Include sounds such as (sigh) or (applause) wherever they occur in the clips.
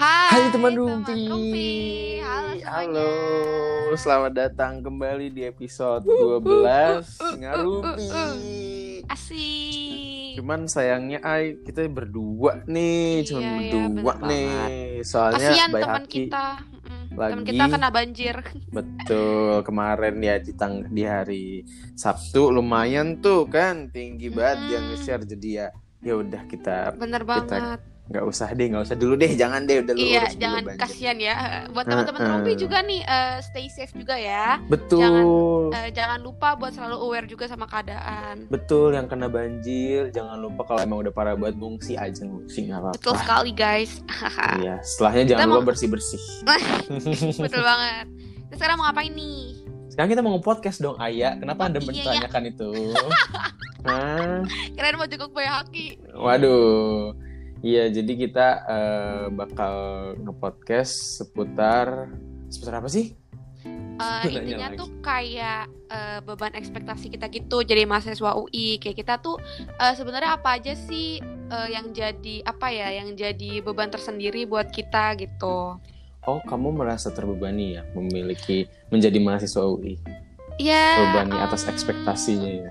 Hai, Hai teman teman Rumpi. Rumpi. Halo semuanya. Halo, selamat datang kembali di episode 12 Ngarumpi. Asik. Cuman sayangnya Ai, kita berdua nih, cuma Iya, iya, berdua nih. Soalnya Kasihan Bay teman kita. Mm-mm. Teman lagi- kita kena banjir. (laughs) betul kemarin ya di tang di hari Sabtu lumayan tuh kan tinggi banget dia Mm. nge-share jadi ya ya udah kita Bener banget. Nggak usah deh nggak usah dulu deh jangan deh udah lu Iya, dulu jangan kasihan ya. Buat teman-teman Uh-uh. Rumpi juga nih, eh, stay safe juga ya. betul Eh, jangan lupa buat selalu aware juga sama keadaan. Betul, yang kena banjir, jangan lupa kalau emang udah parah buat ngungsi aja ngungsi nggak apa-apa. Betul sekali guys. (laughs) Iya, setelahnya jangan Kita lupa mau- bersih bersih. (laughs) Betul banget. Terus sekarang mau ngapain nih? Sekarang kita mau nge-podcast dong, Ayah. Kenapa anda Iya, iya. menanyakan itu? (laughs) Hah? Keren mau jenguk Boy Haki. Waduh. Iya, jadi kita eh, bakal nge-podcast seputar seputar apa sih? Nanya intinya lagi. tuh kayak eh, beban ekspektasi kita gitu jadi mahasiswa UI kayak kita tuh eh, sebenarnya apa aja sih eh, yang jadi apa ya yang jadi beban tersendiri buat kita gitu Oh, kamu merasa terbebani ya memiliki menjadi mahasiswa UI? ya Terbebani atas em, ekspektasinya ya.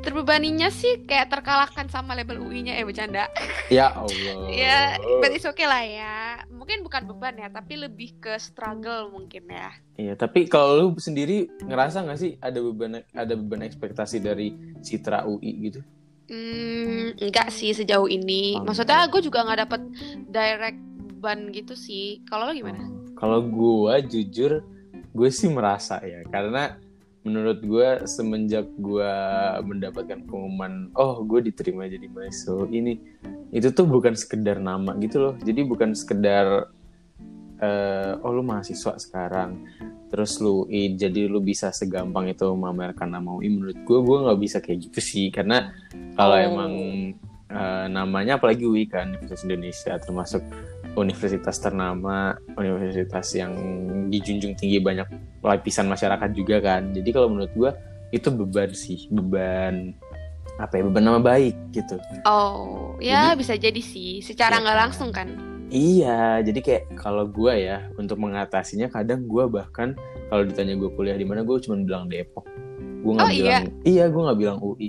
Terbebaninya sih kayak terkalahkan sama label UI-nya eh bercanda Ya (laughs) Allah. ya but it's okay lah ya mungkin bukan beban ya tapi lebih ke struggle mungkin ya Iya, tapi kalau lu sendiri ngerasa nggak sih ada beban ada beban ekspektasi dari Citra UI gitu? Hmm, enggak sih sejauh ini. Oh, Maksudnya gue juga nggak dapet direct beban gitu sih. Kalau lo gimana? Kalau gua jujur, gue sih merasa ya, karena menurut gua semenjak gua mendapatkan pengumuman, oh gue diterima jadi mahasiswa ini, itu tuh bukan sekedar nama gitu loh. Jadi bukan sekedar eh, oh lu mahasiswa sekarang, terus lu UI, jadi lu bisa segampang itu memamerkan nama UI. Menurut gua, gua nggak bisa kayak gitu sih, karena kalau Oh. emang eh, namanya apalagi UI kan Universitas Indonesia termasuk universitas ternama, universitas yang dijunjung tinggi banyak lapisan masyarakat juga kan. Jadi kalau menurut gua itu beban sih, beban apa ya, beban nama baik gitu. Oh, ya Jadi- bisa jadi sih. Secara Iya nggak kan? langsung kan? Iya, jadi kayak kalau gua ya untuk mengatasinya kadang gua bahkan kalau ditanya gue kuliah di mana gue cuma bilang Depok. Gue nggak Oh, iya? bilang iya, gue nggak bilang UI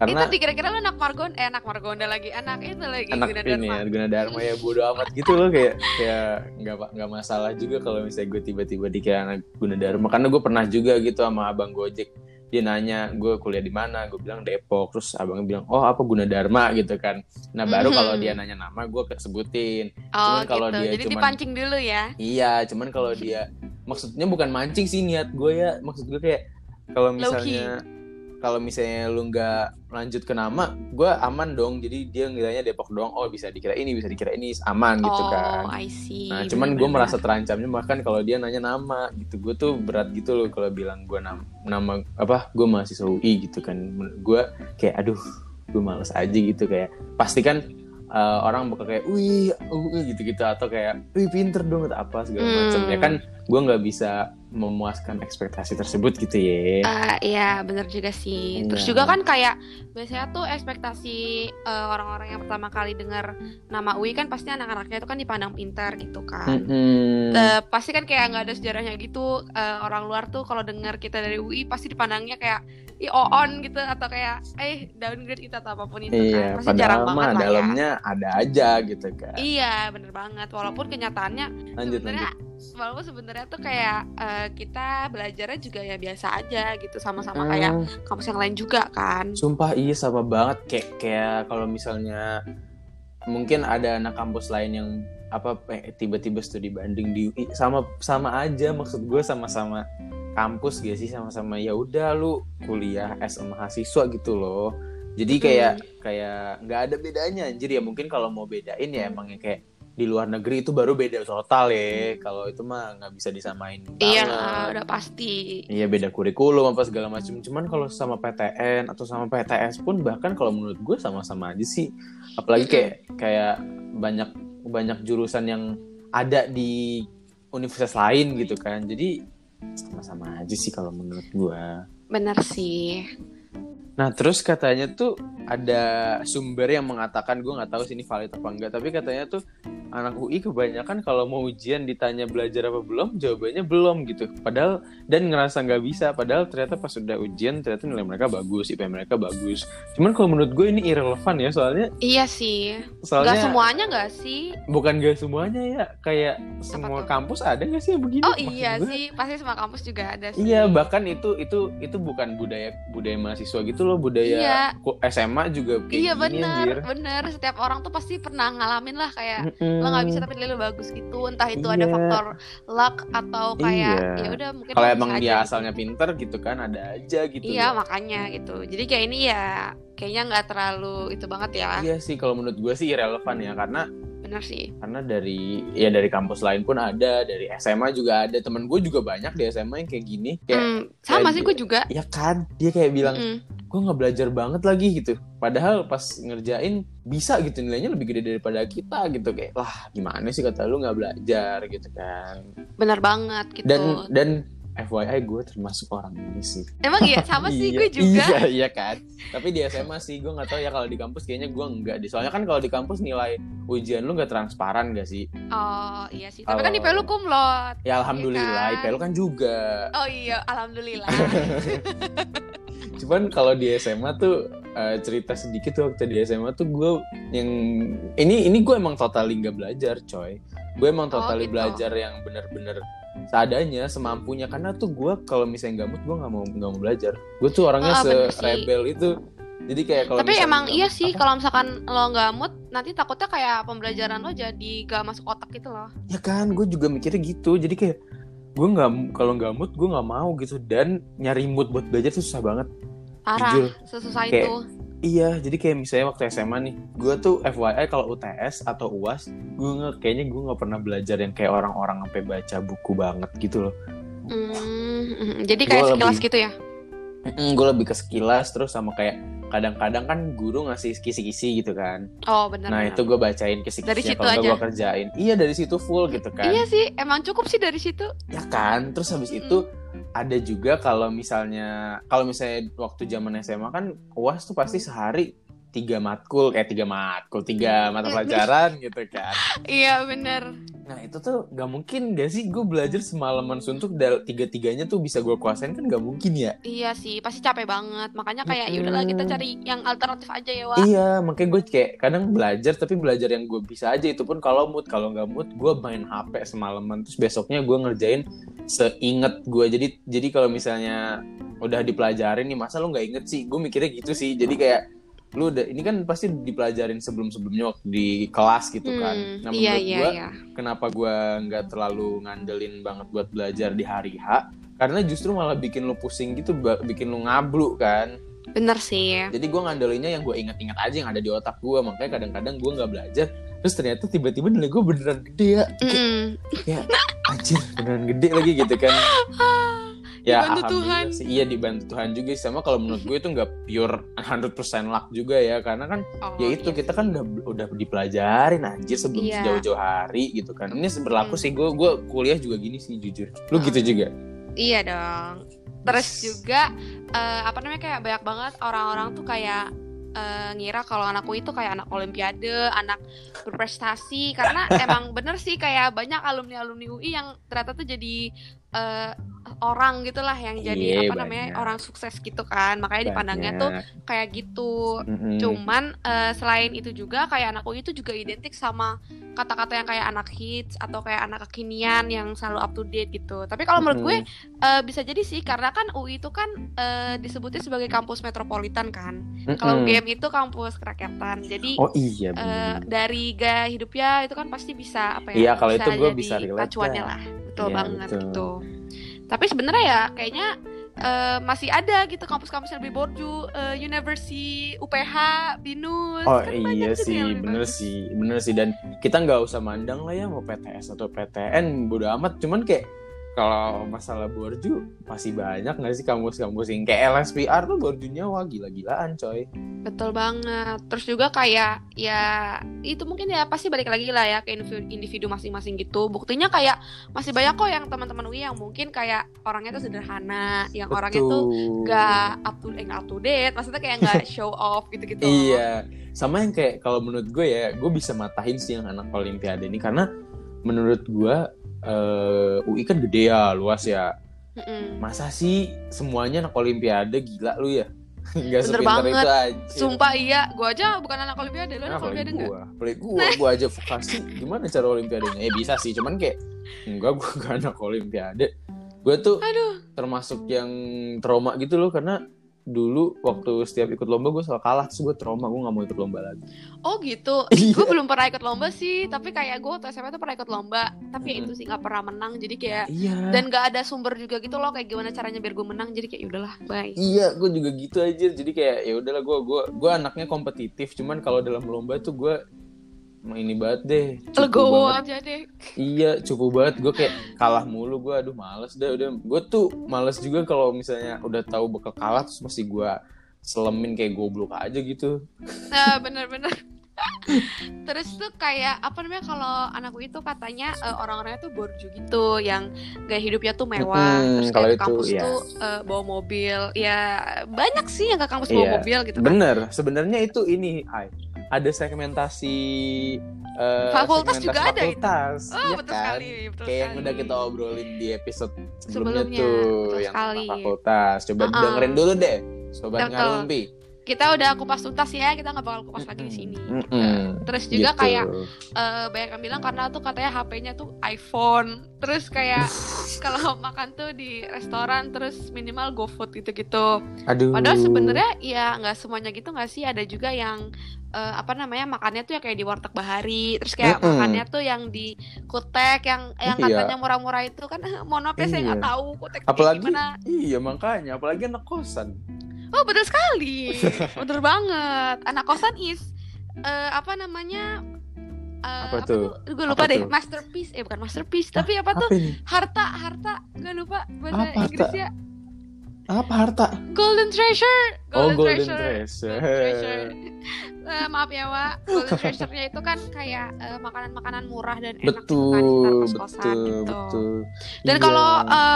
karena Itu kira-kira lo anak Margon, eh anak Margonda lagi, anak itu lagi anak Gunadarma. ini ya Gunadarma ya bodo amat gitu loh kayak kayak nggak nggak masalah juga kalau misalnya gue tiba-tiba di kayak anak Gunadarma karena gue pernah juga gitu sama abang Gojek. Dia nanya gue kuliah di mana? Gue bilang Depok. Terus abangnya bilang oh apa Gunadarma gitu kan. Nah baru Mhm. kalau dia nanya nama gue sebutin. Oh, Cuman kalau gitu. dia Jadi cuman- dipancing dulu ya. iya cuman kalau dia maksudnya bukan mancing sih niat gue ya. Maksud gue kayak kalau misalnya kalau misalnya lu nggak lanjut ke nama gue aman dong jadi dia ngiranya Depok doang oh bisa dikira ini bisa dikira ini aman gitu oh, kan I see. Nah, cuman gue merasa terancamnya bahkan kalau dia nanya nama gitu. Gue tuh berat gitu loh kalau bilang gue nama, nama apa? Gue mahasiswa UI gitu kan. Gue kayak aduh, gue males aja gitu kayak. Pasti kan uh, orang bakal kayak, wih, UI gitu-gitu atau kayak, wih pinter dong atau apa segala Hmm. macam. Ya kan, gue nggak bisa memuaskan ekspektasi tersebut gitu ya. Ah, iya bener juga sih. Terus Iya. juga kan kayak biasanya tuh ekspektasi eh, orang-orang yang pertama kali dengar nama UI kan pasti anak-anaknya itu kan dipandang pintar gitu kan. Mm-mm. Eh, pasti kan kayak nggak ada sejarahnya gitu Eh, orang luar tuh kalau dengar kita dari UI pasti dipandangnya kayak i on gitu atau kayak eh downgrade kita atau apa pun itu Iya, kan pasti jarang banget lah ya dalamnya ada aja gitu kan. iya bener banget walaupun kenyataannya sebenarnya walaupun sebenarnya tuh kayak kita belajarnya juga ya biasa aja gitu sama-sama Ah. kayak kampus yang lain juga kan. Sumpah iya sama banget. Kayak kayak kalau misalnya mungkin ada anak kampus lain yang apa eh, tiba-tiba studi banding di UI sama sama aja maksud gue sama-sama kampus gak sih? Sama-sama ya udah lu kuliah as a mahasiswa gitu loh. Jadi kayak kayak nggak ada bedanya anjir. Ya mungkin kalau mau bedain ya emang yang kayak di luar negeri itu baru beda total ya kalau itu mah nggak bisa disamain iya banget. udah pasti Iya beda kurikulum apa segala macam. Cuman kalau sama PTN atau sama PTS pun bahkan kalau menurut gue sama-sama aja sih. Apalagi kayak kayak banyak banyak jurusan yang ada di universitas lain gitu kan. Jadi sama-sama aja sih kalau menurut gue. bener sih Nah terus katanya tuh ada sumber yang mengatakan gue nggak tahu sih ini valid apa enggak tapi katanya tuh anak UI kebanyakan kalau mau ujian ditanya belajar apa belum jawabannya belum gitu padahal dan ngerasa nggak bisa padahal ternyata pas udah ujian ternyata nilai mereka bagus IP mereka bagus cuman kalau menurut gue ini irrelevant ya soalnya Iya sih. soalnya Gak semuanya gak sih? bukan gak semuanya ya kayak semua tuh? kampus ada gak sih yang begini Oh Maksud iya gue, sih, pasti semua kampus juga ada sih. Iya, bahkan itu itu itu bukan budaya budaya mahasiswa gitu loh, budaya Iya. SMA juga kayak Iya bener, anjir. bener. Setiap orang tuh pasti pernah ngalamin lah kayak Mm-mm. lo nggak bisa tapi lo bagus gitu. Entah itu ada Iya. faktor luck atau kayak Iya. ya udah mungkin Kalau emang dia aja asalnya gitu. pinter gitu kan ada aja gitu. Iya loh. makanya gitu. Jadi kayak ini ya kayaknya nggak terlalu itu banget ya. Iya sih kalau menurut gue sih irrelevant ya karena Bener sih. karena dari ya dari kampus lain pun ada, dari SMA juga ada. Temen gue juga banyak di SMA yang kayak gini. Kayak Hmm, sama kayak sih gue juga. ya kan dia kayak bilang Mm-mm. gue nggak belajar banget lagi gitu. Padahal pas ngerjain bisa gitu nilainya lebih gede daripada kita gitu kayak lah gimana sih kata lu nggak belajar gitu kan. Bener banget gitu. dan dan FYI gue termasuk orang ini sih Emang iya sama sih Iya, gue juga. iya iya kan tapi di SMA sih gue nggak tahu ya kalau di kampus kayaknya gue enggak deh soalnya kan kalau di kampus nilai ujian lu nggak transparan gak sih Oh iya sih. Tapi kan Kalau- IP lu kumlot. ya alhamdulillah Iya kan? Kan juga Oh iya, alhamdulillah. (laughs) cuman kalau di SMA tuh eh, cerita sedikit tuh waktu di SMA tuh gue yang ini ini gue emang totally nggak belajar coy gue emang Oh, totally gitu. belajar yang bener-bener seadanya semampunya karena tuh gue kalau misalnya nggak mood gue nggak mau nggak mau belajar gue tuh orangnya Oh, bener sih. se-rebel itu jadi kayak kalau Tapi emang iya mood, sih kalau misalkan lo nggak mood nanti takutnya kayak pembelajaran lo jadi gak masuk otak gitu loh. ya kan gue juga mikirnya gitu jadi kayak gue nggak kalau nggak mood gue nggak mau gitu dan nyari mood buat belajar tuh susah banget Parah, Jujur. sesusah Kayak- itu. Iya, jadi kayak misalnya waktu SMA nih, gue tuh FYI kalau UTS atau UAS, gue nggak kayaknya gue nggak pernah belajar yang kayak orang-orang sampai baca buku banget gitu loh. Hmm, jadi kayak Gua sekilas lebih- gitu ya. gue lebih ke sekilas terus sama kayak kadang-kadang kan guru ngasih kisi-kisi gitu kan. Oh benar. nah itu gue bacain situ kalau gue kerjain. Iya dari situ full gitu kan. Iya sih, emang cukup sih dari situ. Ya kan. Terus habis Mm-mm. itu ada juga kalau misalnya kalau misalnya waktu zaman SMA kan UAS tuh pasti sehari tiga matkul kayak tiga matkul tiga mata pelajaran gitu kan. Iya bener. Nah itu tuh gak mungkin gak sih gue belajar semalaman suntuk dal tiga-tiganya tuh bisa gue kuasain kan gak mungkin ya Iya sih, pasti capek banget. Makanya kayak Mm-mm. ya udahlah kita cari yang alternatif aja ya, Wak. Iya makanya gue kayak kadang belajar tapi belajar yang gue bisa aja itu pun kalau mood kalau nggak mood gue main HP semalaman terus besoknya gue ngerjain seinget gue jadi jadi kalau misalnya udah dipelajarin nih masa lu nggak inget sih gue mikirnya gitu sih jadi kayak lu udah ini kan pasti dipelajarin sebelum sebelumnya waktu di kelas gitu kan Hmm, nah iya menurut iya gue iya. kenapa gue nggak terlalu ngandelin banget buat belajar di hari H karena justru malah bikin lu pusing gitu bikin lu ngablu kan Bener sih. jadi gue ngandelinnya yang gue inget-inget aja yang ada di otak gue makanya kadang-kadang gue nggak belajar terus ternyata tiba-tiba nilai gue beneran gede ya Mm-mm. kayak anjir beneran gede lagi gitu kan (laughs) ya Dibantu Tuhan. sih iya dibantu Tuhan juga sih. sama kalau menurut gue itu nggak pure 100% luck juga ya karena kan Oh, ya itu iya kita kan udah udah dipelajarin anjir sebelum Iya. jauh-jauh hari gitu kan ini berlaku Hmm. sih gue gue kuliah juga gini sih jujur lu Hmm. gitu juga Iya dong. Terus juga eh, apa namanya kayak banyak banget orang-orang tuh kayak eh, ngira kalau anakku itu kayak anak olimpiade, anak berprestasi karena (laughs) emang bener sih kayak banyak alumni-alumni UI yang ternyata tuh jadi eh, orang gitulah yang jadi Iya, apa namanya banyak. orang sukses gitu kan. Makanya dipandangnya tuh Banyak. kayak gitu. Mm-mm. Cuman eh, selain itu juga kayak anak UI itu juga identik sama kata-kata yang kayak anak hits atau kayak anak kekinian yang selalu up to date gitu. Tapi kalau menurut gue Mm-mm. eh, bisa jadi sih karena kan UI itu kan eh, disebutnya sebagai kampus metropolitan kan. Kalau Mm-mm. UGM itu kampus kerakyatan. Jadi oh iya bener. dari gaya hidupnya itu kan pasti bisa apa ya? Iya, kalau itu gue bisa relate pacuannya lah. Betul Iya, banget betul. gitu. Tapi sebenarnya ya kayaknya eh, masih ada gitu kampus-kampus yang lebih borju, eh, Universi, UPH, Binus. Oh kan iya juga sih, bener bagus. sih, bener sih. Dan kita nggak usah mandang lah ya mau PTS atau PTN, bodo amat. Cuman kayak kalau masalah borju masih banyak nggak sih kampus-kampus yang kayak LSPR tuh borjunya wah gila-gilaan coy Betul banget. Terus juga kayak ya itu mungkin ya pasti balik lagi lah ya ke individu, masing-masing gitu. Buktinya kayak masih banyak kok yang teman-teman UI yang mungkin kayak orangnya tuh sederhana, yang orangnya tuh gak up to eh, up to date, maksudnya kayak nggak (laughs) show off gitu-gitu. Iya, sama yang kayak kalau menurut gue ya, gue bisa matahin sih yang anak olimpiade ini karena menurut gue eh, UI kan gede ya, luas ya. Mm-mm. Masa sih semuanya anak olimpiade gila lu ya? (laughs) Enggak Bener banget. itu aja. Sumpah iya, gua aja bukan anak olimpiade, lu Nah, anak olimpiade enggak? gua, gua, gua aja vokasi gimana cara olimpiadenya? Eh bisa sih, cuman kayak enggak gua (laughs) gak anak olimpiade. Gua tuh Aduh, termasuk yang trauma gitu loh karena dulu waktu setiap ikut lomba gue selalu kalah terus gue trauma gue gak mau ikut lomba lagi oh gitu. (laughs) Iya. Gue belum pernah ikut lomba sih, tapi kayak gue waktu SMA tuh pernah ikut lomba, tapi ya Mm-mm. itu sih nggak pernah menang, jadi kayak iya dan gak ada sumber juga gitu loh kayak gimana caranya biar gue menang, jadi kayak udahlah, bye. iya gue juga gitu aja jadi kayak ya udahlah gue gue gue anaknya kompetitif cuman kalau dalam lomba tuh gue ini banget deh Legowo banget. aja deh. iya cukup banget gue kayak kalah mulu gue aduh males dah udah gue tuh males juga kalau misalnya udah tahu bakal kalah terus mesti gue selemin kayak goblok aja gitu Nah, (laughs) bener-bener. Terus tuh kayak apa namanya kalau anakku itu katanya eh, orang-orangnya tuh borju gitu, yang gaya hidupnya tuh mewah. Mm-mm, Terus kalau ke itu, kampus iya. tuh eh, bawa mobil. Ya banyak sih yang ke kampus bawa Iya. mobil gitu kan. bener sebenarnya itu ini Hai. Ada segmentasi eh, Fakultas segmentasi juga ada itu. fakultas, Oh, iya betul kan? sekali, betul kayak yang sekali. udah kita obrolin di episode sebelumnya, Sebelumnya, tuh betul yang sekali. fakultas coba Uh-uh. dengerin dulu deh sobat Betul. Kita udah kupas tuntas ya, kita nggak bakal kupas lagi di sini. Mm-mm. Terus juga Gitu. kayak eh, banyak yang bilang karena tuh katanya HP-nya tuh iPhone. Terus kayak kalau (laughs) makan tuh di restoran terus minimal GoFood gitu-gitu. aduh Padahal sebenarnya ya nggak semuanya gitu nggak sih ada juga yang eh, apa namanya makannya tuh yang kayak di warteg bahari terus kayak Mm-mm. makannya tuh yang di kutek yang yang Iya. katanya murah-murah itu kan (laughs) maaf ya saya nggak Iya. tahu kutek apalagi gimana iya makanya apalagi anak kosan oh betul sekali. (laughs) Betul banget. Anak kosan is eh, apa namanya eh, Apa tuh? gue lupa Apa deh. tuh? masterpiece. Eh bukan masterpiece tapi apa tuh? apa ini? Harta harta. Gue lupa bahasa Apa, Inggrisnya apa harta golden treasure oh golden Golden treasure treasure. (laughs) Eh, maaf ya Wak, golden treasure-nya itu kan kayak eh, makanan-makanan murah dan enak gitu kan betul kos-kosan betul gitu. betul Dan Iya. kalau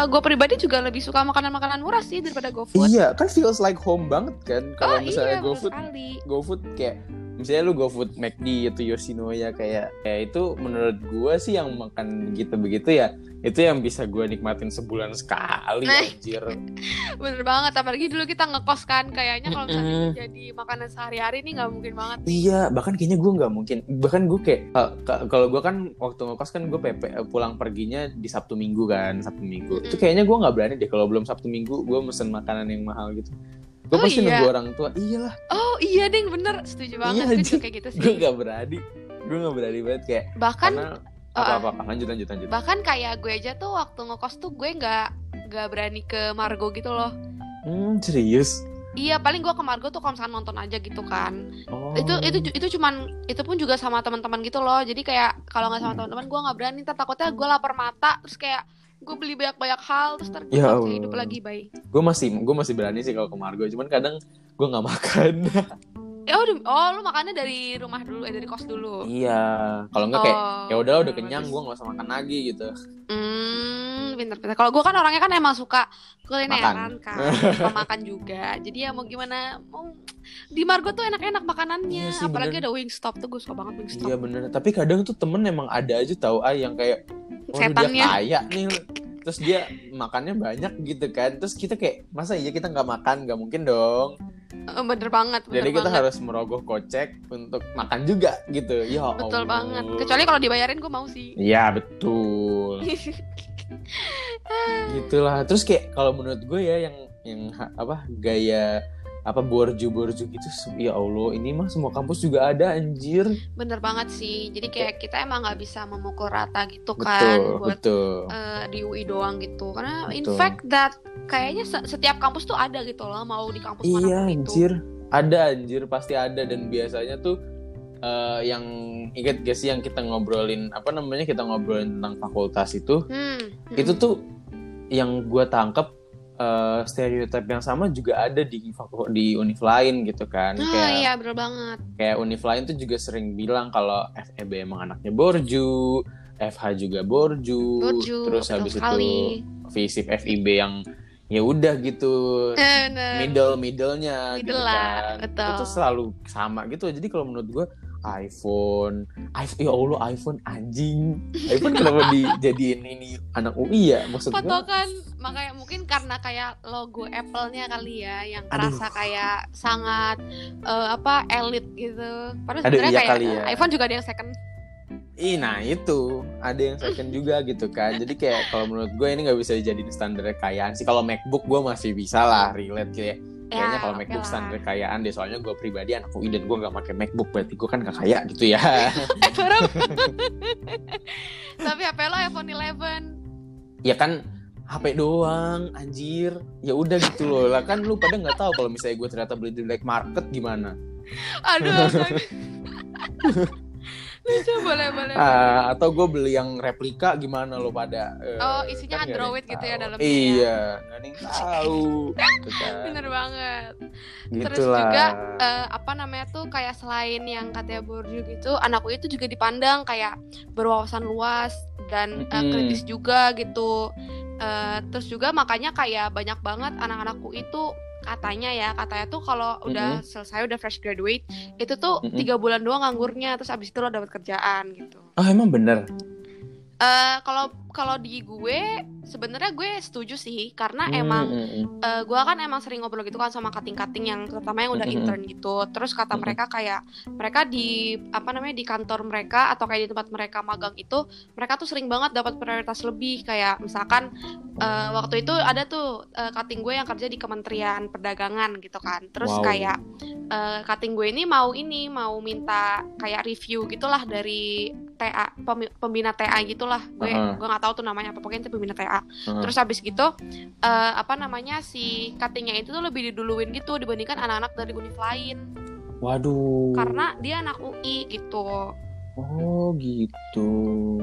gue pribadi juga lebih suka makanan-makanan murah sih daripada GoFood. Iya, kan feels like home banget kan oh kalau iya, misalnya betul GoFood sekali. GoFood kayak misalnya lu GoFood McD atau Yoshinoya kayak kayak itu menurut gua sih yang makan gitu begitu ya itu yang bisa gua nikmatin sebulan sekali Nah. anjir (laughs) Bener banget, apalagi dulu kita ngekos kan, kayaknya kalau misalnya Mm-mm. itu jadi makanan sehari-hari ini nggak mungkin banget. iya bahkan kayaknya gua nggak mungkin bahkan gua kayak ka- ka- kalau gua kan waktu ngekos kan gua PP pulang perginya di Sabtu Minggu kan Sabtu Minggu itu Mm-mm. kayaknya gua nggak berani deh kalau belum Sabtu Minggu gua mesen makanan yang mahal gitu gua Oh, pasti iya? nunggu orang tua iyalah Oh iya ding, bener, setuju banget, Iya, gue kayak gitu sih. nggak berani gua nggak berani banget kayak Bahkan karena Oh, apa apa lanjut lanjut lanjut bahkan kayak gue aja tuh waktu ngekos tuh gue nggak nggak berani ke Margo gitu loh. Hmm, serius? Iya, paling gue ke Margo tuh kalau nonton aja gitu kan. Oh. itu itu itu cuman itu pun juga sama teman-teman gitu loh jadi kayak kalau nggak sama teman-teman gue nggak berani ntar takutnya gue lapar mata terus kayak gue beli banyak-banyak hal terus gue Ya hidup lagi bye gue masih gue masih berani sih kalau ke Margo, cuman kadang gue nggak makan. (laughs) ya udah oh lu makannya dari rumah dulu eh dari kos dulu iya, kalau nggak kayak Oh, ya udah udah bagus. kenyang, gue nggak usah makan lagi gitu. Hmm pinter-pinter kalau gue kan orangnya kan emang suka kulineran kan suka makan juga jadi ya mau gimana mau di Margo tuh enak-enak makanannya Iya sih, apalagi bener. ada Wingstop tuh gue suka banget Wingstop Iya bener. Tapi kadang tuh temen emang ada aja tahu ah yang kayak oh dia Setannya. kaya nih, terus dia makannya banyak gitu kan. Terus kita kayak masa iya kita nggak makan, nggak mungkin dong. Eh, bener banget bener Jadi kita banget. harus merogoh kocek untuk makan juga gitu. Ya betul Allah. banget kecuali kalau dibayarin gue mau sih Iya betul. (laughs) gitulah terus kayak kalau menurut gue ya yang yang apa gaya apa borju borju gitu ya allah ini mah semua kampus juga ada anjir Bener banget sih. Jadi kayak kita emang nggak bisa memukul rata gitu kan betul buat betul eh, di UI doang gitu. Karena in Betul. fact that kayaknya se- setiap kampus tuh ada gitu loh mau di kampus iya itu. anjir ada anjir pasti ada dan biasanya tuh eh, yang ingat gak sih yang kita ngobrolin apa namanya kita ngobrolin tentang fakultas itu Hmm. itu tuh yang gue tangkep uh, stereotip yang sama juga ada di di univ lain gitu kan Ah kayak iya bener banget. kayak univ lain tuh juga sering bilang kalau FEB emang anaknya borju FH juga borju, Borju, terus habis sekali. itu FISIP FIB yang ya udah gitu Eh, (laughs) Bener. middle middlenya gitu lah, kan betul. itu tuh selalu sama gitu jadi kalau menurut gue iPhone iPhone ya Allah iPhone anjing iPhone kenapa dijadiin ini anak UI ya maksud gue Patokan makanya mungkin karena kayak logo Apple-nya kali ya yang Aduh. kerasa kayak sangat eh, apa elit gitu. Padahal sebenarnya iya kayak kali ya. iPhone juga ada yang second. Ih, nah itu ada yang second juga gitu kan. Jadi kayak kalau menurut gue ini nggak bisa dijadiin standar kekayaan sih. Kalau MacBook gue masih bisa lah relate kayak. Kayaknya kalau oke MacBook standar kekayaan deh. Soalnya gue pribadi anak UI dan gue nggak pakai MacBook berarti gue kan gak kaya gitu ya. (laughs) (laughs) Tapi HP lo iPhone 11. ya kan HP doang anjir. Ya udah gitu loh. Lah kan lu pada nggak tahu kalau misalnya gue ternyata beli di black market gimana. Aduh. (laughs) Lucu boleh boleh. boleh. Ah, atau gue beli yang replika gimana lo pada. Eh, Oh, isinya kan Android gitu ya dalamnya ya. Iya, nggak ada yang tahu. gitu (laughs) kan. Bener banget. Gitu Terus lah. juga eh, apa namanya tuh kayak selain yang katanya borju gitu, anakku itu juga dipandang kayak berwawasan luas dan eh, Mm-mm. kritis juga gitu. Eh, terus juga makanya kayak banyak banget anak-anakku itu katanya ya katanya tuh kalau udah selesai udah fresh graduate itu tuh tiga bulan doang nganggurnya terus abis itu lo dapet kerjaan gitu. Oh emang bener. Eh kalau kalau di gue sebenarnya gue setuju sih karena Hmm, emang hmm, hmm. eh gue kan emang sering ngobrol gitu kan sama kating-kating yang terutama yang udah Mm-mm. intern gitu terus kata mereka kayak mereka di apa namanya di kantor mereka atau kayak di tempat mereka magang itu mereka tuh sering banget dapat prioritas lebih kayak misalkan eh, waktu itu ada tuh kating gue yang kerja di Kementerian Perdagangan gitu kan terus Wow. kayak kating gue ini mau ini mau minta kayak review gitulah dari TA pembina TA gitulah gue Uh-uh. gue nggak tahu tuh namanya apa pokoknya itu pembina TA Heeh. Terus habis gitu eh, apa namanya si cuttingnya itu tuh lebih diduluin gitu dibandingkan anak-anak dari univ lain Waduh. karena dia anak UI gitu. Oh gitu.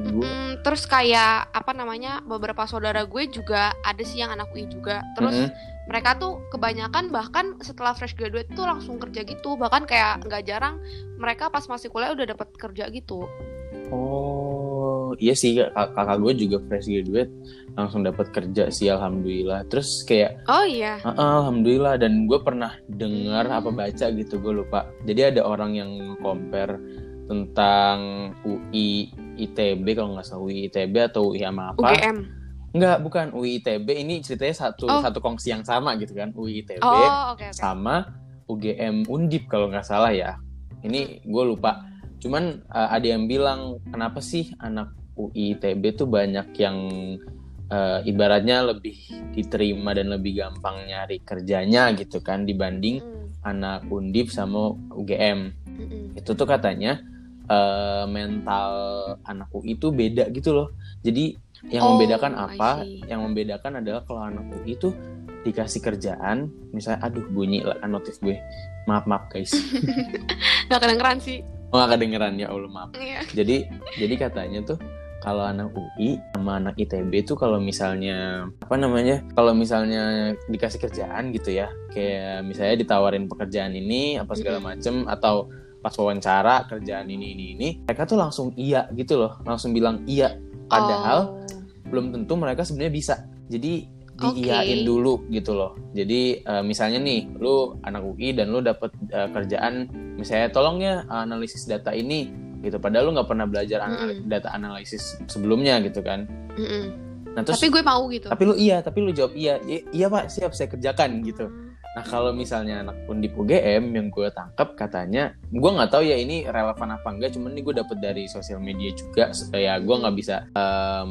Mm, terus kayak apa namanya beberapa saudara gue juga ada sih yang anak UI juga. Terus Mm-mm. mereka tuh kebanyakan bahkan setelah fresh graduate tuh langsung kerja gitu. Bahkan kayak nggak jarang mereka pas masih kuliah udah dapat kerja gitu. Oh iya sih kak- kakak gue juga fresh graduate langsung dapat kerja sih alhamdulillah. Terus kayak Oh iya. "Ah, alhamdulillah dan gue pernah dengar apa baca gitu gue lupa. Jadi ada orang yang compare tentang UI ITB kalau nggak salah UI ITB atau UI sama apa? UGM. Enggak, bukan UI ITB. Ini ceritanya satu Oh. satu kongsi yang sama gitu kan. UI ITB Oh oke oke. sama UGM Undip kalau nggak salah ya. Ini gue lupa. Cuman uh, ada yang bilang kenapa sih anak UI ITB tuh banyak yang uh, ibaratnya lebih diterima dan lebih gampang nyari kerjanya gitu kan dibanding Mm, anak Undip sama UGM. mm, mm. Itu tuh katanya uh, mental anak UI itu beda gitu loh. Jadi yang Oh, membedakan apa? Yang membedakan adalah kalau anak UI itu dikasih kerjaan, misalnya aduh bunyi lah kan notif gue. Maaf maaf guys. (laughs) Nggak kedengeran sih. Oh gak kedengeran ya Allah maaf. Iya. Jadi jadi katanya tuh kalau anak UI sama anak ITB tuh kalau misalnya apa namanya? Kalau misalnya dikasih kerjaan gitu ya, kayak misalnya ditawarin pekerjaan ini apa segala macem atau pas wawancara kerjaan ini ini ini, mereka tuh langsung iya gitu loh, langsung bilang iya. Padahal Oh. belum tentu mereka sebenarnya bisa. Jadi diiyain dulu gitu loh. Jadi eh, misalnya nih, lu anak UI dan lu dapet eh, kerjaan, misalnya tolong ya analisis data ini gitu. Padahal lu nggak pernah belajar anal- Mm-mm. data analisis sebelumnya gitu kan. Mm-mm. Nah terus, Tapi gue mau gitu. tapi lu iya, tapi lu jawab iya, I- iya pak siap saya kerjakan gitu. Nah kalau misalnya anak undip UGM yang gue tangkap katanya, gue nggak tahu ya ini relevan apa enggak, cuman ini gue dapet dari sosial media juga, supaya gue nggak bisa eh,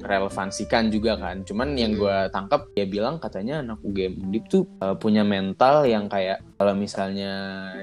merelevansikan juga kan. Cuman yang Hmm. gue tangkap dia bilang katanya anak UGM undip tuh eh, punya mental yang kayak kalau misalnya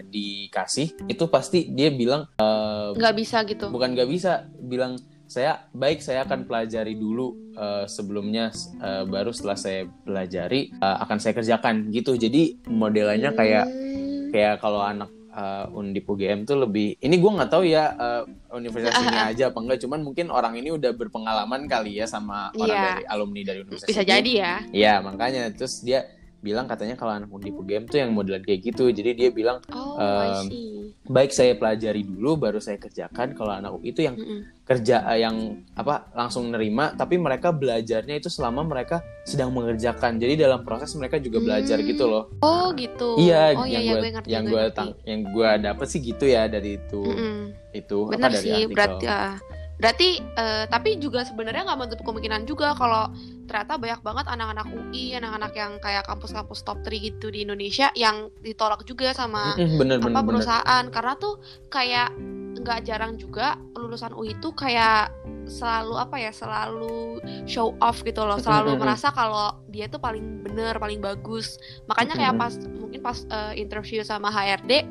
dikasih itu pasti dia bilang eh, nggak bisa gitu. bukan nggak bisa bilang saya baik saya akan pelajari dulu eh, sebelumnya eh, baru setelah saya pelajari eh, akan saya kerjakan gitu jadi modelannya kayak Hmm. kayak kalau anak uh, Undip UGM tuh lebih ini gue nggak tahu ya uh, universitas ini (laughs) aja apa enggak cuman mungkin orang ini udah berpengalaman kali ya sama orang Iya. dari alumni dari universitas Bisa ini. jadi ya. Iya makanya terus dia bilang katanya kalau anak Undip UGM tuh yang modelan kayak gitu jadi dia bilang Oh, Um, I see. Baik saya pelajari dulu baru saya kerjakan kalau anak UI itu yang Mm-mm. kerja eh, yang apa langsung nerima tapi mereka belajarnya itu selama mereka sedang mengerjakan jadi dalam proses mereka juga belajar Hmm. gitu loh Oh, gitu. iya oh, yang iya, gue gue ngerti, yang gue tang yang gue dapet sih gitu ya dari itu Mm-mm. itu Bener apa dari sih, artikel berarti ah. Berarti eh, tapi juga sebenarnya nggak menutup kemungkinan juga kalau ternyata banyak banget anak-anak UI, anak-anak yang kayak kampus-kampus top 3 gitu di Indonesia yang ditolak juga sama bener apa bener bener. perusahaan. Karena tuh kayak nggak jarang juga lulusan UI itu kayak selalu apa ya selalu show off gitu loh. Selalu merasa kalau dia tuh paling bener paling bagus. Makanya kayak pas mungkin pas eh, interview sama HRD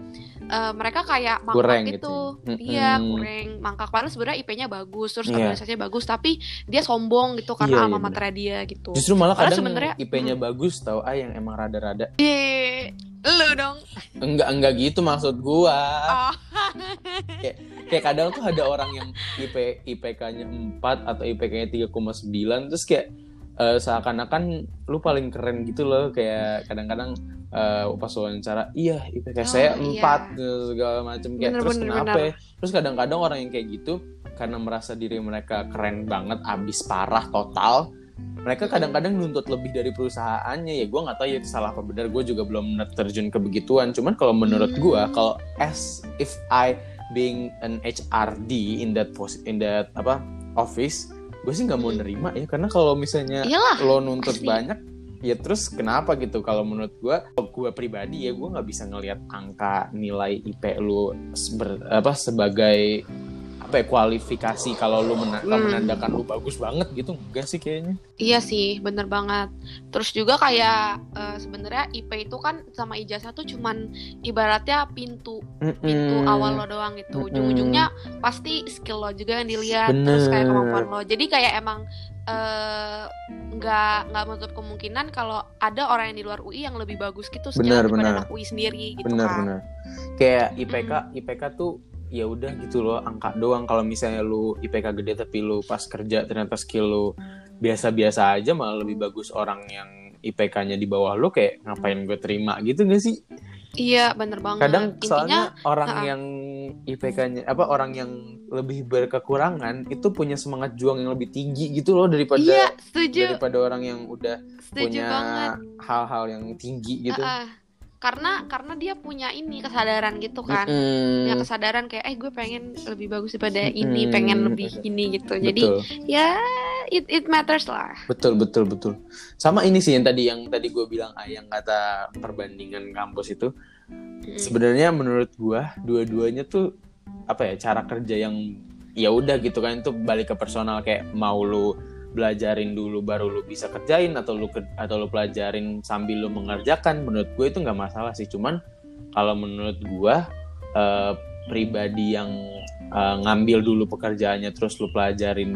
eh, mereka kayak mangkak Kurang gitu, gitu ya. iya Mm-mm. kurang mangkak padahal sebenarnya IP-nya bagus terus Iya. organisasinya bagus tapi dia sombong gitu karena Iya, iya, alma bener. mater dia gitu justru malah Padahal kadang sebenarnya- IP-nya bagus tau ah yang emang rada-rada Yeay, lu dong enggak enggak gitu maksud gua oh. (laughs) kayak kadang tuh ada orang yang IP IPK-nya 4 atau IPK-nya 3,9 terus kayak eh, seakan-akan lu paling keren gitu loh kayak kadang-kadang eh, pas wawancara iya IPK Oh, saya iya. 4 gitu, segala macam kayak Bener, terus bener, kenapa bener. ya? terus kadang-kadang orang yang kayak gitu karena merasa diri mereka keren banget abis parah total mereka kadang-kadang nuntut lebih dari perusahaannya ya gue nggak tahu ya salah apa benar gue juga belum terjun ke begituan cuman kalau menurut Hmm. gue kalau as if I being an HRD in that pos in that apa office gue sih nggak mau Hmm. nerima ya karena kalau misalnya iyalah lo nuntut pasti. banyak ya terus kenapa gitu kalau menurut gue gue pribadi ya gue nggak bisa ngelihat angka nilai IP lu ber- apa sebagai apa ya kualifikasi kalau lu mena- Hmm. menandakan lu bagus banget gitu enggak sih kayaknya Iya sih, bener banget. Terus juga kayak eh, sebenarnya IP itu kan sama ijazah tuh cuman ibaratnya pintu pintu Mm-mm. awal lo doang gitu. Mm-mm. Ujung-ujungnya pasti skill lo juga yang dilihat, terus kayak Bener. kemampuan lo. Jadi kayak emang eh, nggak nggak menutup kemungkinan kalau ada orang yang di luar UI yang lebih bagus gitu Bener, daripada bener. anak UI sendiri gitu bener kan. bener kayak IPK IPK tuh ya udah gitu loh angka doang kalau misalnya lu IPK gede tapi lu pas kerja ternyata skill lu biasa-biasa aja malah lebih bagus orang yang IPK-nya di bawah lu kayak ngapain gue terima gitu gak sih Iya, bener banget. kadang Intinya soalnya orang ha-ha. yang IPK-nya apa orang yang lebih berkekurangan itu punya semangat juang yang lebih tinggi gitu loh daripada iya, setuju, daripada orang yang udah setuju punya hal-hal yang tinggi gitu Heeh. Karena karena dia punya ini kesadaran gitu kan. Mm-mm. punya kesadaran kayak eh gue pengen lebih bagus daripada Mm-mm. ini pengen lebih ini gitu jadi Betul. ya it it matters lah Betul betul betul. Sama ini sih yang tadi yang tadi gue bilang ah, yang kata perbandingan kampus itu Mm. sebenarnya menurut gue dua-duanya tuh apa ya cara kerja yang ya udah gitu kan itu balik ke personal kayak mau lu belajarin dulu baru lu bisa kerjain atau lu atau lu pelajarin sambil lu mengerjakan menurut gue itu nggak masalah sih. Cuman kalau menurut gue eh, pribadi yang eh, ngambil dulu pekerjaannya terus lu pelajarin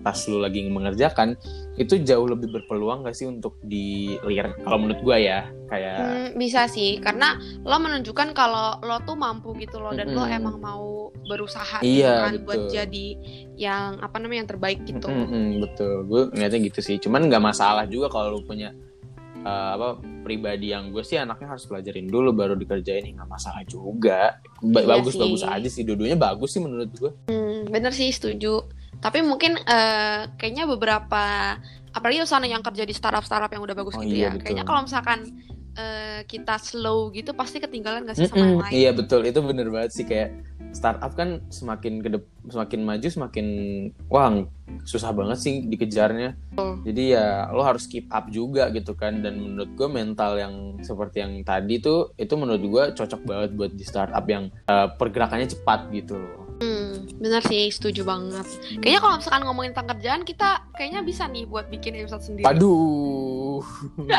pas lu lagi mengerjakan itu jauh lebih berpeluang gak sih untuk dilirik kalau menurut gue ya kayak Hmm, bisa sih karena lo menunjukkan kalau lo tuh mampu gitu loh dan lo Mm-mm. emang mau berusaha Iya, gitu kan buat betul. jadi yang apa namanya yang terbaik gitu Mm-mm, betul gue ngeliatnya gitu sih cuman nggak masalah juga kalau lu punya uh, apa pribadi yang gue sih anaknya harus pelajarin dulu baru dikerjain. Nggak masalah juga. Ba- Iya bagus sih. bagus aja sih. Dua-duanya bagus sih menurut gue. Hmm, bener sih setuju. Tapi mungkin eh, kayaknya beberapa apalagi sana yang kerja di startup startup yang udah bagus Oh, gitu iya, ya. betul. kayaknya kalau misalkan eh, kita slow gitu pasti ketinggalan gak sih sama yang Mm-mm, lain? Iya betul. Itu bener banget sih. Kayak startup kan semakin ke semakin maju semakin wah susah banget sih dikejarnya. Jadi ya lo harus keep up juga gitu kan. Dan menurut gue mental yang seperti yang tadi tuh itu menurut gue cocok banget buat di startup yang uh, pergerakannya cepat gitu loh bener sih, setuju banget. Kayaknya kalau misalkan ngomongin tentang kerjaan, kita kayaknya bisa nih buat bikin episode sendiri. Aduh,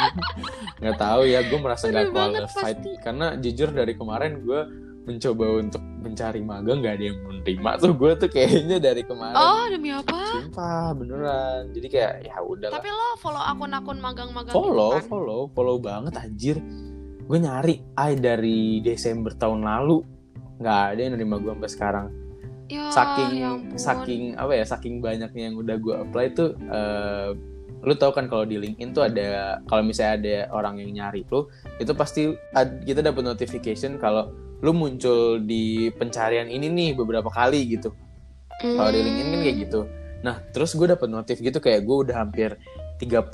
(laughs) nggak tahu ya, gue merasa nggak qualified pasti. karena jujur dari kemarin gue mencoba untuk mencari magang nggak ada yang menerima tuh gue tuh kayaknya dari kemarin. Oh, demi apa? Sumpah beneran. Jadi kayak ya udah Tapi lo follow akun-akun magang-magang follow, gitu kan? follow, follow banget anjir. Gue nyari ay dari Desember tahun lalu nggak ada yang nerima gue sampai sekarang Ya, saking ya ampun. saking apa ya saking banyaknya yang udah gue apply tuh eh, lu tau kan kalau di LinkedIn tuh ada kalau misalnya ada orang yang nyari lu itu pasti ad- kita dapat notification kalau lu muncul di pencarian ini nih beberapa kali gitu. Kalau di LinkedIn kan kayak gitu. Nah terus gue dapet notif gitu kayak gue udah hampir 30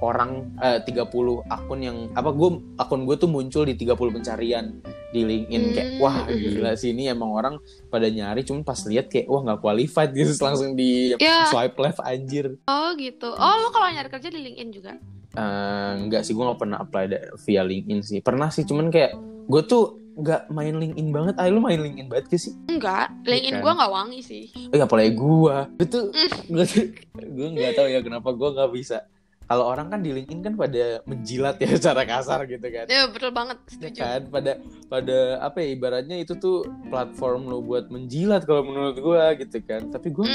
orang eh, 30 akun yang apa gue akun gue tuh muncul di 30 pencarian di LinkedIn kayak Hmm. wah gila sih ini emang orang pada nyari cuman pas lihat kayak wah nggak qualified (laughs) gitu langsung di Ya. swipe left anjir Oh gitu. Oh lu kalau nyari kerja di LinkedIn juga? Eh, enggak sih gue nggak pernah apply via LinkedIn sih pernah sih cuman kayak gue tuh nggak main LinkedIn banget ah lu main LinkedIn banget gak sih Enggak, LinkedIn gua nggak wangi sih. Eh apalagi gua itu Mm. gue gue nggak tahu ya kenapa gua nggak bisa kalau orang kan di LinkedIn kan pada menjilat ya (laughs) secara kasar gitu kan Ya betul banget, Ya setuju. kan pada pada apa ya ibaratnya itu tuh platform lo buat menjilat kalau menurut gua gitu kan tapi gua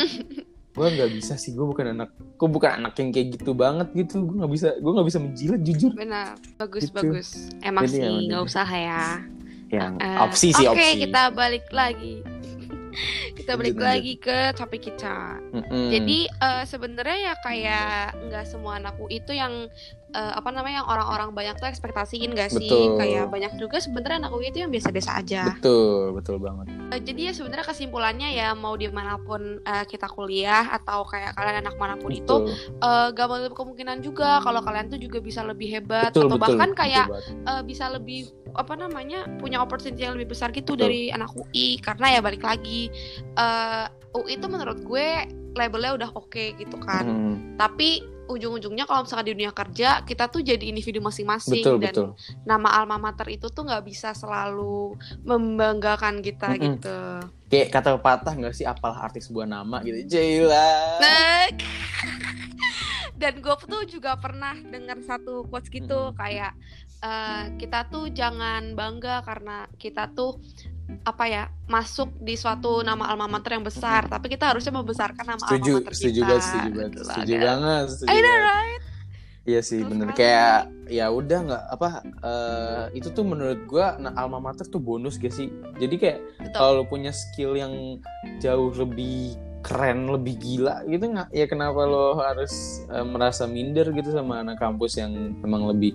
gua nggak bisa sih gua bukan anak gua bukan anak yang kayak gitu banget gitu gua nggak bisa gua nggak bisa menjilat jujur Benar, bagus Gitu. bagus. Emang Jadi sih emang nggak usah ya. Yang Eh, opsi sih Oke, opsi kita balik lagi. (laughs) kita balik Lanjut, lagi ke topik kita. Mm-mm. Jadi eh, sebenarnya ya kayak nggak semua anak UI itu yang eh, apa namanya yang orang-orang banyak tuh ekspektasiin gak sih? Betul. Kayak banyak juga sebenarnya anak UI itu yang biasa-biasa aja. betul betul banget Eh, jadi ya sebenarnya kesimpulannya ya mau di mana pun eh, kita kuliah atau kayak kalian anak mana pun itu betul eh, gak menutup kemungkinan juga kalau kalian tuh juga bisa lebih hebat betul atau betul bahkan betul kayak banget. eh, bisa lebih apa namanya punya opportunity yang lebih besar gitu dari anak UI karena ya balik lagi eh, UI itu menurut gue labelnya udah oke gitu kan Mm, tapi ujung-ujungnya kalau misalkan di dunia kerja kita tuh jadi individu masing-masing betul dan betul. nama alma mater itu tuh nggak bisa selalu membanggakan kita Mm-mm. gitu. Kayak kata pepatah nggak sih apalah arti sebuah nama gitu. Nah, (laughs) dan gue tuh juga pernah dengar satu quotes gitu kayak eh, kita tuh jangan bangga karena kita tuh apa ya masuk di suatu nama alma mater yang besar. Tapi kita harusnya membesarkan nama setuju alma mater setuju kita. banget setuju banget Gitu setuju banget setuju I know banget. right? Iya sih Terus bener. sekali. kayak ya udah nggak apa eh, itu tuh menurut gua nah, alma mater tuh bonus gak sih? Jadi kayak kalau punya skill yang jauh lebih keren lebih gila gitu nggak? Ya kenapa lo harus eh, merasa minder gitu sama anak kampus yang emang lebih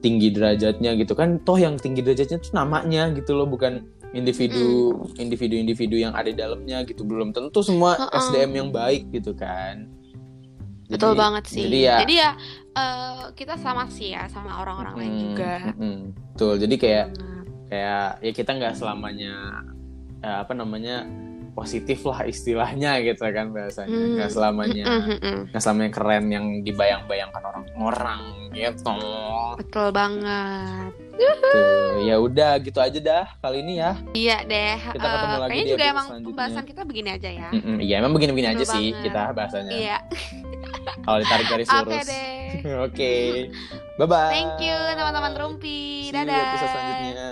tinggi derajatnya gitu? Kan toh yang tinggi derajatnya tuh namanya gitu loh bukan individu individu individu yang ada di dalamnya gitu. Belum tentu semua Heeh. SDM yang baik gitu kan. Betul Jadi- banget sih. jadi ya eh, kita sama sih ya sama orang-orang lain mm, juga. mm, betul. Jadi kayak Banget. kayak ya kita nggak selamanya eh, apa namanya positif lah istilahnya gitu kan bahasanya. Hmm. nggak selamanya Mm, mm, mm. nggak selamanya keren yang dibayang-bayangkan orang-orang gitu. Betul banget Tuh, ya udah gitu aja dah kali ini ya Iya deh. Kita eh, ketemu lagi kayaknya di juga emang pembahasan kita begini aja ya. Mm-mm, iya emang begini-begini aja Betul sih banget. kita bahasanya Iya. (laughs) kalau ditarik garis Oke lurus deh. (laughs) oke bye bye Thank you teman-teman Rumpi. See you Dadah. episode selanjutnya